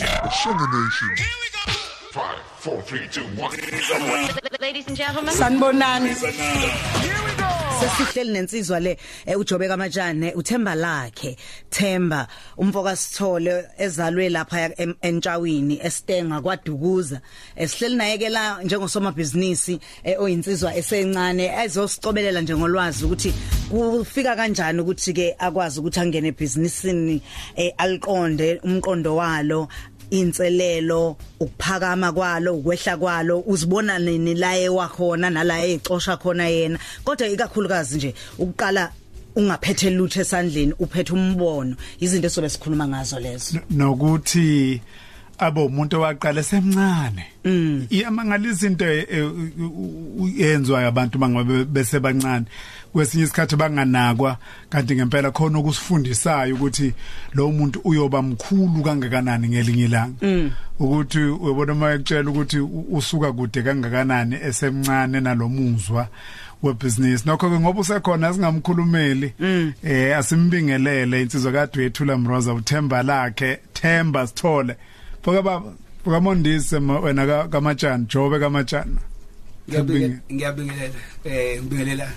Nation. Sugar Nation. Here we go. Five, four, three, two, one. Ladies and gentlemen. sanibonani Here we go. Sesihleli nensizwa le eh, uJobe kaMatshane uThemba lakhe. Themba umfoka sithole ezalwe lapha entshawini eStenga kwaDukuza. Esihleli naye ke la njengosomabhizinisi eh, oyinsizwa esencane ezosicobelela nje ngolwazi ukuthi kufika kanjani ukuthi ke akwazi ukuthi angene ebusinessini eh, aliqonde umqondo walo inselelo ukuphakama kwalo ukwehla kwalo uzibona nini la ewakhona nala ecosha khona yena. Kodwa ikakhulukazi nje ukuqala ungaphethe lutho esandleni uphethe umbono. Izinto esobe sikhuluma ngazo lezo. Nokuthi abo umuntu owaqala semncane iyamangaliza into e- e- yenzwa abantu bangabe bese bancane. Kwesinye isikhathi banganakwa kanti ngempela khona ukusifundisayo ukuthi lo muntu uyoba mkhulu kangakanani ngelinye ilanga. Ukuthi uyabona uma ekutshela ukuthi usuka kude kangakanani esemncane nalomuzwa webusiness nokho ke ngoba usekhona singamkhulumeli eh asimbingelele insizwa kadwethula Mroza uThemba lakhe Themba Sithole. Foka baba foka mondise ma- wena ka- kaMatshana Jobe kaMatshana. Ngiyabingelela ngiyabingelela eh ngibingelela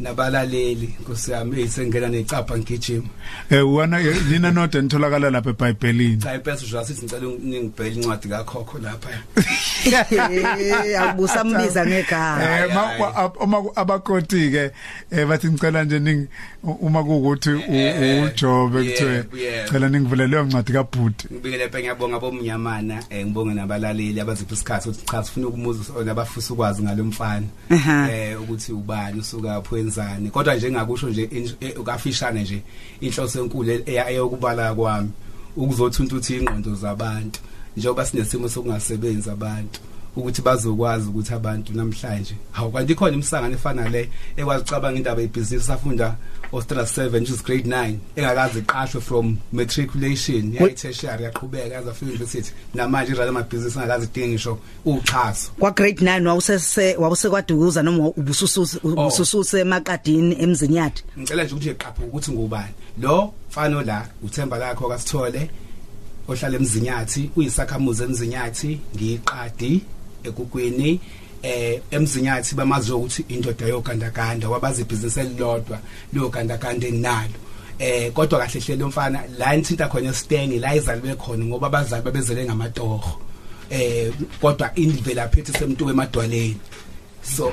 nabalaleli. Nkosiyami eyisengena necapha ngigijima. Eh wana nina noda nitholakala lapha eBhayibhelini. Cha impela sithi ngicela ningibhele incwadi kakhokho lapha. Eh, awubusa mbiza ngegama eh uma abakoti ke eh bathi ngicela nje ning uma Eh, uJobe kuthiwe cela ningivulele leyo ncwadi kaBhuti. Ngibingelela phe ngiyabonga bomnyamana eh ngibonge nabalaleli abazipha isikhathi ukuthi cha sifuna ukumuza nabafisa ukwazi ngalomfana eh ukuthi ubani usuka pho enzani. Kodwa nje ngakusho nje in- eh, ukafishane nje inhloso enkulu eya- eyokubala kwami ukuzothunta uthi ingqondo zabantu. Njengoba sinesimo sokungasebenzi abantu ukuthi bazokwazi ukuthi abantu namhlanje hawu kanti ikhona imsangano efana le ekwazi ucabanga indaba yebhizinisi safunda Australia 7 which is grade 9 engakazi iqashwe from matriculation ya tertiary yaqhubeka yaza fika university. Namanje irala amabhizinisi engakazi idinge ngisho uxhaso. Kwa grade 9 wawusese wawusekwadukuza noma ubusususe ubusususe emakadini emzinyati. Ngicela nje ukuthi eqaphe ukuthi ngubani. Lo mfano la uthemba lakho kasithole ohlala emzinyathi uyisakhamuzi emzinyathi ngiqadi ekugwini eh emzinyathi bamazi ukuthi indoda yogandaganda wabazi ibhizinisi elilodwa logandaganda enalo eh kodwa kahle hle lo mfana la inthinta khona esitenge la izalwe khona ngoba abazali babezele ngamatoho eh kodwa indvelaphi ethi semntu emadwaleni. So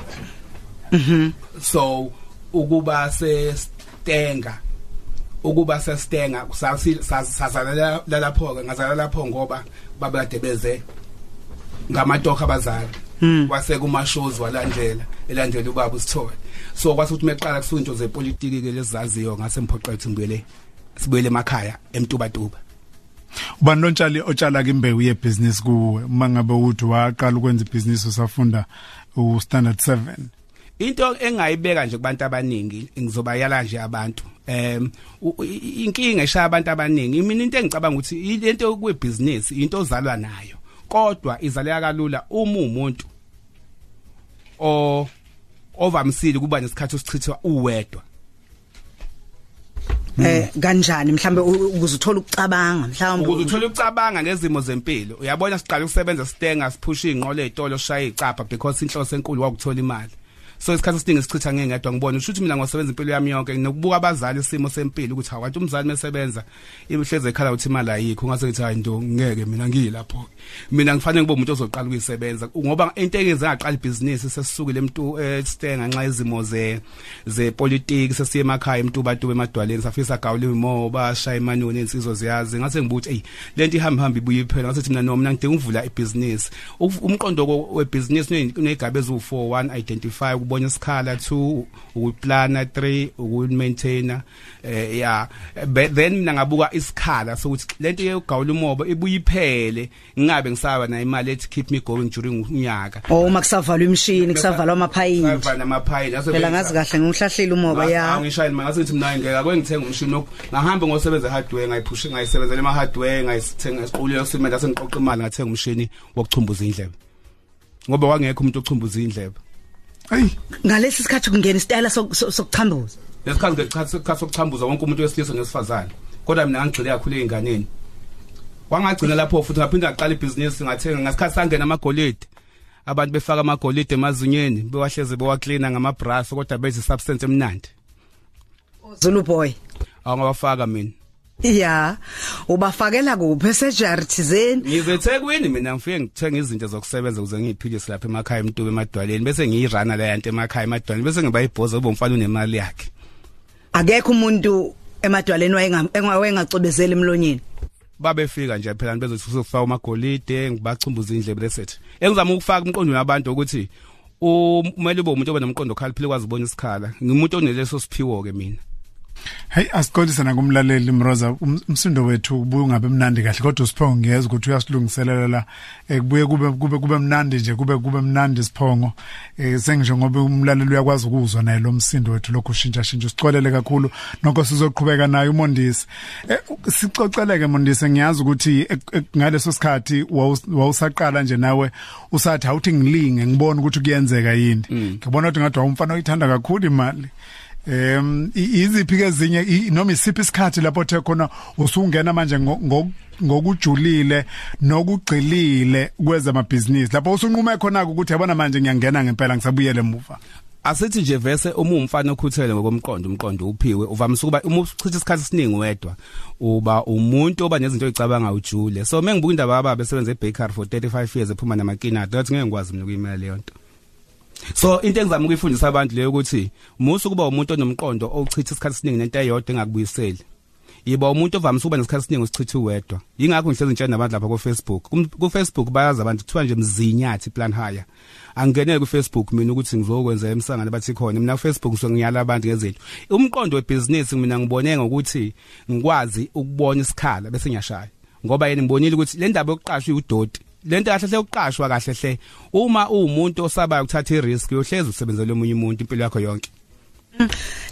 so ukuba sestenga ukuba sestenga sazalala lapho ke ngazalala lapho ngoba babade beze ngamatoka abazali. Wase kuma shows walandela elandela ubaba usithole. So kwase ukuthi meqala kusuka into zepolitiki ke lezaziyo ngase mphoqa ethi ngibuyele sibuyele emakhaya emtubatuba. Ubani lontshali otshala ke imbewu yebusiness kuwe? Uma ngabe uthi waqala ukwenza ibusiness usafunda u standard 7 into engayibeka nje kubantu abaningi ngizobayala nje abantu em inkinga eshaya abantu abaningi. Mina into engicabanga ukuthi lento kwebusiness into ozalwa nayo kodwa izaleka kalula uma umuntu o ovamsile kuba nesikhathi osichithwa uwedwa. Eh kanjani? Mhlambe ukuze uthola ukucabanga mhlawumbe ukuze uthole ukucabanga ngezimo zempilo uyabona siqala ukusebenza sitenga siphusha ingqolo ezitolo shaya icapha because inhloso enkulu wakuthola imali. So isikhathi esiningi sichitha ngengedwa ngibona usho ukuthi mina ngosebenza impilo yami yonke nokubuka abazali isimo sempilo ukuthi awathi umzali mesebenza imhleze ekhala ukuthi imali ayikho. Ngase ngithi hayi ndo ngeke mina ngiyilapho mina ngifanele ngibe umuntu ozoqala ukuyisebenza ngoba into engenza ngaqala ibhizinisi sesisukile emntu estenga nxa izimo ze ze politics sesiye emakhaya emtuba tuba emadwaleni safisa gawule imo bashaya imanoni insizwe ziyazi. Ngase ngibuthi hey lento ihamba hamba ibuye iphela ngase mina no mina ngidinga ukuvula ibhizinisi. Umqondo ko- webhizinisi unegaba ezu4 1 identify ukubona isikhala 2 ukuplana 3 ukumaintainer eh ya. Then mina ngabuka isikhala sokuthi lento yegawula umoba ibuye iphele ngingabe ngisaba na imali ethi keep me going during unyaka. Oh uma kusavalwa imshini kusavalwa amaphayini. Ngava namaphayini phela ngazi kahle ngiuhlahlile umoba ya. Angishayini manje ngathi mina ngeke akwengithenga umshini ngahambe ngosebenza hardware ngayiphushi ngayisebenzela ema hardware ngayithenga esiqulile simenda sengiqoqa imali ngathenga umshini wokuchumbuza indlebe. Ngoba wangekho umuntu ochumbuza indlebe. Ayi ngalesi sikhathi kungena isitayela sok- sok- sokuchambuza lesikhathi ngesikhathi sokuchambuza wonke umuntu wesilisa nesifazane. Kodwa mina ngangigxile kakhulu einganeni wangagcina lapho futhi ngaphinda ngaqala ibhizinisi ngathenga ngasikhathi sangena amagolide. Abantu befaka amagolide emazinyeni bewahleze bewaklina ngamabrass kodwa beze substance emnandi. Zulu boy. Awangawafaka mina. Ya ubafakela kuphi surgery thizeni ngizethekwini mina ngifike ngithenga izinto zokusebenza ukuze ngiyiphilise lapha emakhaya emntube emadwaleni bese ngiyirana le yanto emakhaya emadwaleni bese ngiba ibhoza ube umfana unemali yakhe. Akekho umuntu emadwaleni wayengacobezela emlonyeni? Babefika nje phela bezothi uzofaka amagolide ngibachumbuza indlebe lesethi engizama ukufaka umqondo wabantu ukuthi umele ube umuntu obenomqondo okhaliphile kwazi ubona isikhala. Ngimuntu oneleso siphiwo ke mina. Hey asiqondise nakumlaleli Mroza um- umsindo wethu ubuye ungabe mnandi kahle kodwa uSiphongo ngiyeza ukuthi uyasilungiselela la. Eh, kubuye kube kube kube mnandi nje kube kube mnandi Siphongo eh sengisho ngoba umlaleli uyakwazi ukuzwa naye lo msindo wethu lokhu shintsha shintsha sicolele kakhulu nokho sizoqhubeka naye uMondisi. Eh sicoceleke Mondisi ngiyazi ukuthi ek- ek- ngaleso sikhathi wawus- wawusaqala nje nawe usathi awuthi ngilinge ngibone ukuthi kuyenzeka yini. Ngibona ukuthi ngathi wawumfana oyithanda kakhulu imali. Em iziphi ke ezinye i- noma isiphi isikhathi lapho the khona usungena manje ngo- ngo- ngokujulile nokugcilile kweza amabhizinisi lapho usunqume khona ukuthi yabona manje ngiyangena ngempela ngisabuyele emuva. Asithi nje vese uma umfana okhuthele ngokomqondo umqondo uphiwe uvamise ukuba uma uchitha isikhathi esiningi wedwa uba umuntu oba nezinto ezicabanga ujule. So mengibuka indaba yababa besebenza ebakery for 35 years ephuma namakina that ngeke ngikwazi mina ukuyimela leyo nto. So into engizama ukuyifundisa abantu leyo ukuthi musu kuba umuntu onomqondo ochitha isikhathi esiningi nento eyodwa engakubuyiseli. Yiba umuntu ovamise ukuba nesikhathi esiningi usichitha uwedwa. Yingakho ngihlezi ngitshela nabantu lapha ku Facebook Kum- ku Facebook bayazi abantu kuthiwa nje mzinyathi plan hire angenele ku Facebook mina ukuthi ngizokwenza emsangano bathi khona. Mina ku Facebook so ngiyala abantu ngezinto umqondo webusiness mina ngibone ngokuthi ngikwazi ukubona isikhala bese ngiyashaya. Ngoba yena ngibonile ukuthi le ndaba yokuqashwa uyudoti lento kahle hle ukuqashwa kahle hle. Uma uwumuntu osabayo ukuthatha irisk uyohleza usebenzele omunye umuntu impilo yakho yonke.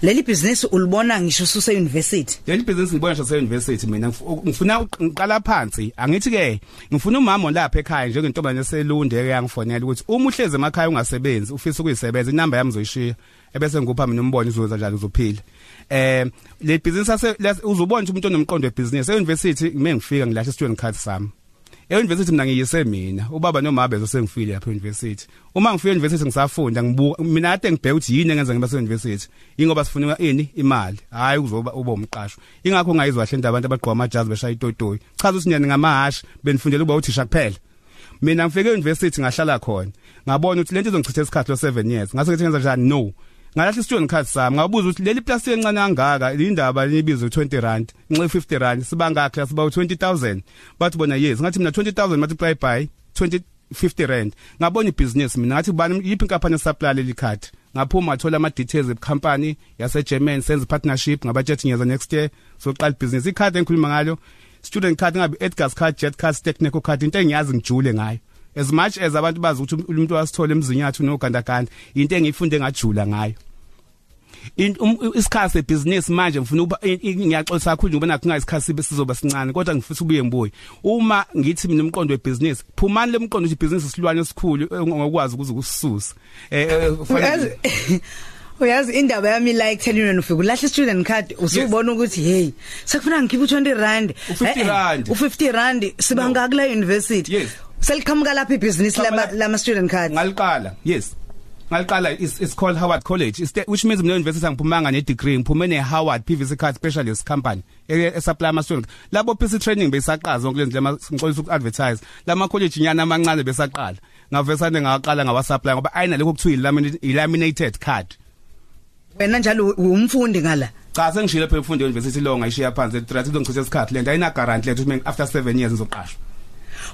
Leli business ulibona ngisho ususe university leli business ngibona nje university mina. Ngif- ngifuna uqala phansi. Angithi ke ngifuna umama lapha ekhaya njengentombazane eselunde eyangifonela ukuthi uma uhleze emakhaya ungasebenzi ufisa ukuyisebenza inamba yami uzoyishiya ebese ngikupha mina umbono izoza njalo uzophila. Eh le business ase uzobona umuntu onomqondo webusiness euniversity ngime ngifika ngilahla student card sami. Euniversity mina ngiyise mina ubaba noma bezo sengifile lapha euniversity. Uma ngifika euniversity ngisafunda ngibuka mina kade ngibheka ukuthi yini engenza ngiba euniversity ingoba sifuna ini imali. Hayi uzoba uba umqashwa. Ingakho ngayizwa hle indaba abantu abagqoka amajazi beshaya itotoyi. Chaza ukuthi nyani ngamahashi benifundela ukuba uthisha kuphela. Mina ngifike euniversity ngahlala khona. Ngabona ukuthi lento izongichitha isikhathi lo 7 years. Ngase ngithi ngenza njani? No. Ngalahla student card sami ngabuza ukuthi leli plastic encane kangaka indaba libizo 20 rand nxe 50 rand sibangakhe siba 20000 bathi bona yes. Ngathi mina 20000 multiply by 20 50 rand. Ngabona ibusiness mina ngathi bani yiphi inkampani supply leli card ngaphuma ngathola ama details ecompany yase German senze partnership ngabajethi ngiyeza next year soqala ibusiness icard engikhuluma ngalo student card ngabe Edgar's card jet card technical card into engiyazi ngijule ngayo. As much as abantu bazi ukuthi umuntu wasithola emzinyathu nogandaganda into engiyifunde ngajula ngayo. In um- isikhathi sebusiness manje ngifuna ukuba i- i- ngiyaxolisa kakhulu ngoba nakho kungayisikhathi sibe sizoba sincane kodwa ngifisa ubuye ngibuye uma ngithi mina umqondo webusiness phumani lemqondo ukuthi ibusiness isilwane esikhulu eh, ngokwazi ukuze kusisusa eh eh, kufanele- uyazi uyazi indaba yami la ekuthenini ufika ulahla student card usubona ukuthi hey sekufuna ngikhiphe u20 rand. U-50 Eh, eh, rand. u50 rand sibanga kule university. Yes. Seliqhamuka lapha ibusiness lama Qhamuka- lama student card. Ngaliqala yes. Ngaliqala it's, it's called Howard College. It's the, which means mina university ngiphumanga ne degree ngiphume ne Howard PVC card specialist company e e- supply ama student labo PC training besaqaza ngokulenza lama ngixolisa uku advertise lama college nyana amancane besaqala. Ngavesane ngaqala ngawa supply ngoba ayina lokho kuthiwa laminated laminated card. Wena njalo u- umfundi ngala? Cha sengishilo phela imfundo university lo ngayishiya phansi. Etrathi izongichitha isikhathi lento ayina guarantee lethu ukuthi after 7 years ngizoqashwa.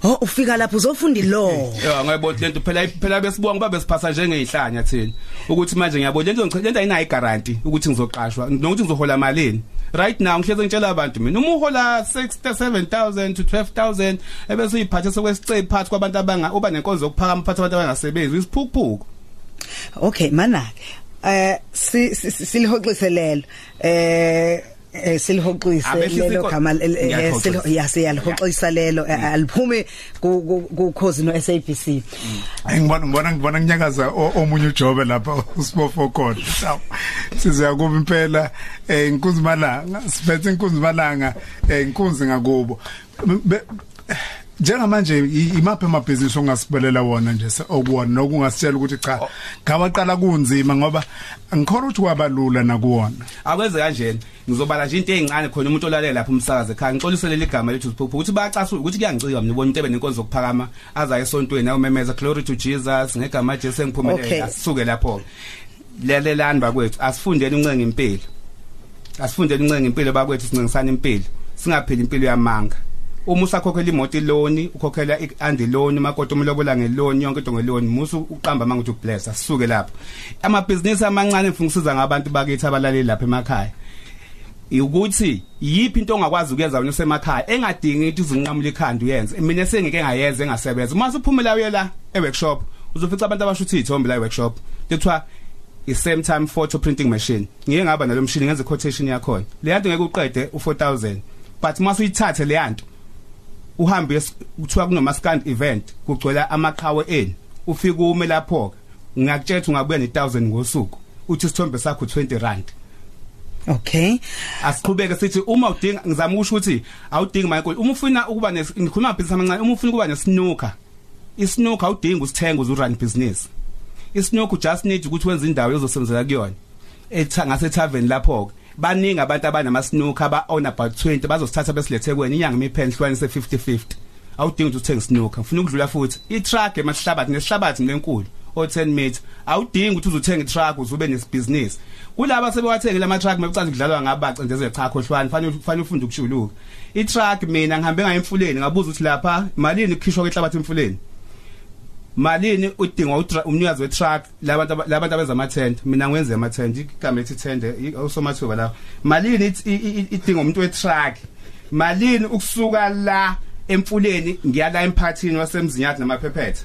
Oh ufika lapho uzofunda law Yeah ngiyabona lento phela phela besibonga babe siphasa njengezihlanya thina. Ukuthi manje ngiyabona lento ngichitha lento ayinayo guarantee ukuthi ngizoqashwa nokuthi ngizohola malini. Right now ngihleze ngitshela abantu mina uma uhola 67000 to 12000 ebese uyiphathe sokwesicebi phansi kwabantu abanga uba nenkonzo yokuphakama phansi abantu abangasebenzi isiphukuphuku okay mana eh si- si- si- silihoxise lelo. Eh eh silihoxise lelo gama eh, eh, Ngiyalihoxisa. silo- ya siyalihoxisa lelo aliphume ku cause no SABC ngibona ngibona ngibona kunyakaza omunye ujobe lapha usibofo khona sizoya kuba impela eh inkunzi malanga siphethe inkunzi malanga eh inkunzi ngakubo njengamanje i- imaphi amabhizinisi ongasibelela wona nje se- okuwona nokungasitshela ukuthi cha ngawaqala kunzima ngoba ngikhona ukuthi kwabalula nakuwona. Akwenze kanjena ngizobala nje into ezincane khona umuntu olalela lapha umsakaze ekhaya ngixolisele ligama lethu siphupho ukuthi bayacasula ukuthi kuyangicika mina ubona into ebenenkonzo zokuphakama azayo esontweni awumemeza glory to Jesus ngegama Jesu Okay. engiphumelele asisuke lapho lelelani bakwethu asifundeni uncenga impilo. Asifundeni uncenga impilo bakwethu sincengisana impilo singaphili impilo yamanga. Uma usakhokhela imoto iloni ukhokhela i-andi loan makoto umlobola ngeloni yonke into ngeloni musu uqamba manje ukuthi ubless asisuke lapho. Amabhizinisi amancane ngifuna ukusiza ngabantu bakithi abalaleli lapha emakhaya. Ukuthi yiphi into ongakwazi ukuyenza wena usemakhaya engadingi ukuthi uzinqamule ikhanda uyenze? Mina sengike ngayenza engasebenza. Uma uphumela uye la e-workshop uzofica abantu abashuthi izithombe la e-workshop. Lethiwa i-same time photo printing machine. Ngike ngaba nalo mshini ngenze quotation yakhona. Le yanto ngeke uqede u4000 but mase uyithathe le yanto uhambe es- kuthiwa kunoma scan event kugcwela amaqhawe eni ufike ume lapho ngiyakutshela ukuthi ungabuya ne1000 ngosuku. Uthi isithombe sakho 20 rand. Okay. Asiqhubeke sithi uma udinga ngizama ukusho ukuthi awudingi Michael uma ufuna ukuba nes- ngikhuluma business amancane uma ufuna ukuba nesnooker isnooker awudingi usithenga uze run business. Isnooker just need ukuthi wenze indawo ezosebenzela kuyona etha ngase tavern lapho baningi abantu abanama snooker aba own about 20 bazosithatha besilethe kweni inyanga imipheni hlukanise 50 50 awudingi ukuthi uthenge snooker ufuna ukudlula futhi. I-truck emasihlabathi nesihlabathi lenkulu o 10 meter awudingi ukuthi uzothenga i-truck uzube nesibhizinisi. Kulabo sebewathengile ama-truck mekucathi kudlalwa ngabacindezele cha khohlwane fanele fanele ufunde ukushuluka. I-truck mina ngihambe ngayo emfuleni ngabuza ukuthi lapha malini kukhishwa kwehlabathi emfuleni? Malini udinga utra- umnikazi we-truck labantu aba- labantu abenza ama-tent mina ngiwenze ama-tent igama lethi tende usomathuba lawo malini it- i- i- idinga umuntu we-truck. Malini ukusuka la emfuleni ngiyala emphathini wasemzinyathi namaphephetha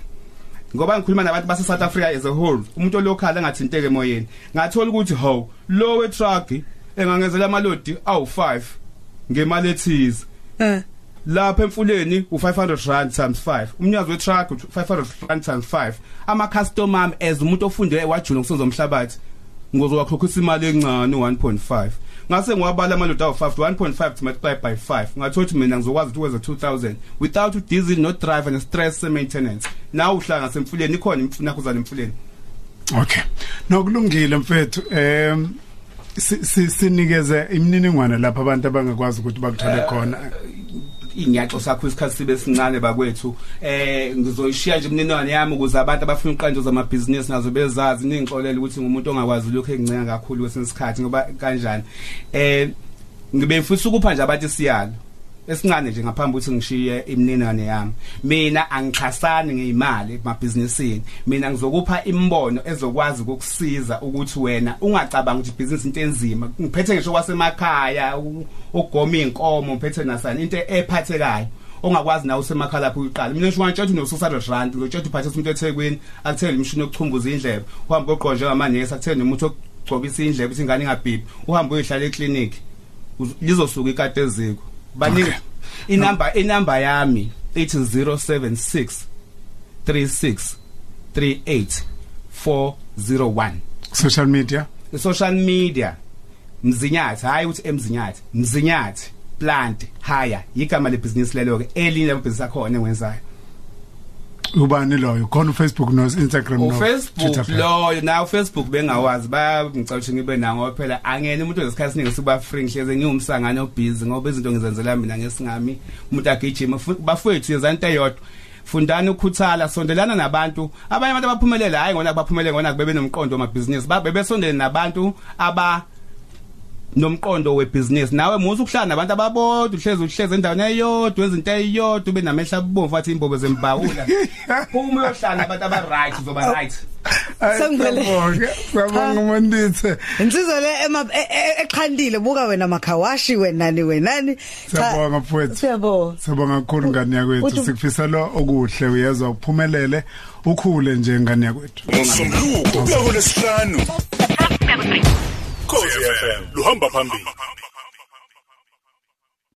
ngoba ngikhuluma nabantu base South Africa as a whole umuntu local engathinteke emoyeni. Ngathola ukuthi ho lo we truck engangezela amalodi awu5 ngemali ethize. Eh. Lapha emfuleni u500 rand times 5 umnikazi we truck u500 rand times 5 ama customer ami as umuntu ofunde wajula ngosonzo umhlabathi ngozowakhokhisa imali encane u1.5 ngase ngiwabala amalodi awu5 1.5 multiplied by 5 ngathola ukuthi mina ngizokwazi ukuthi wenze 2000 without diesel no driver and stress maintenance. Nawe uhlanga semfuleni ikhona imfuna kuzana emfuleni. Okay. Nokulungile mfethu em si- si- sinikeze imininingwane lapha abantu abangakwazi ukuthi bakuthole khona. Inyaxo sakho isikhathi sibe sincane bakwethu. Eh ngizoyishiya nje imininingwane yami ukuze abantu abafuna uqanjo zamabhizinisi nazo bezazi ningixolele ukuthi ngumuntu ongakwazi lokho enginceka kakhulu kwesinye isikhathi ngoba kanjani? Eh ngibe mfisa ukupha nje abantu isiyalo esincane nje ngaphambi ukuthi ngishiye imininingwane yami. Mina angichasani ngeimali emabhizinisini. Mina ngizokupha imbono ezokwazi ukukusiza ukuthi wena ungacabanga ukuthi ibhizinisi into enzima. Ngiphethe ngisho kwasemakhaya u- ugoma inkomo ngiphethe nasani into ephathekayo. Ongakwazi nawe usemakhaya lapho uyiqala. Mina ngisho ngantshela ukuthi no600 rand ngitshela uphathe umuntu eThekwini akuthele imishini yokuchumbuza indlebe uhambe uqonje ngamanesi akuthele nomuntu okugcobisa indlebe ukuthi ingane ingabhibhi. Uhambe uyihlala eclinic uz- lizosuka ikade eziko baningi. Inamba inamba yami ithi 076 36 38 401 social media? Social media. Mzinyathi hayi ukuthi emzinyathi. Mzinyathi plant hire. Igama lebhizinisi lelo ke elinye lebhizinisi akhona engiwenzayo. Ubani loyo? Khona uFacebook no Instagram no uFacebook Twitter. lo na uFacebook bengawazi. Bayangicela ukuthi ngibe nawo phela. Angene umuntu ngesikhathi siningi siba free ngihleze ngiwumsangane obusy ngoba izinto ngizenzela mina ngesingami. Umuntu agijima. Fu- bafowethu yezana into eyodwa fundani ukukhuthala sondelana nabantu. Abanye abantu abaphumelela hayi ngona baphumelele ngona bebe nomqondo wamabhizinisi. Babe besondele nabantu aba nomqondo webusiness nawe musu ukuhlala nabantu ababodwa uhlezi uhlezi endaweni eyodwa wenza into eyodwa ube namehla abomvu athi imbobo zembawula. Uma uyohlala nabantu aba right uzoba right. Hayi, Sengivele- siyabonga siyabonga mandithe insizwa le ema- e- e- eqhandile buka wena makhawashi wenani wenani Cha, siyabonga mfowethu. Siyabonga. Sibonga kakhulu ngani yakwethu. Uthi- sikufisa lo okuhle uyezwa uphumelele ukhule nje ngani yakwethu. Umsombuluko kuya kulesihlanu Khosi FM luhamba phambili.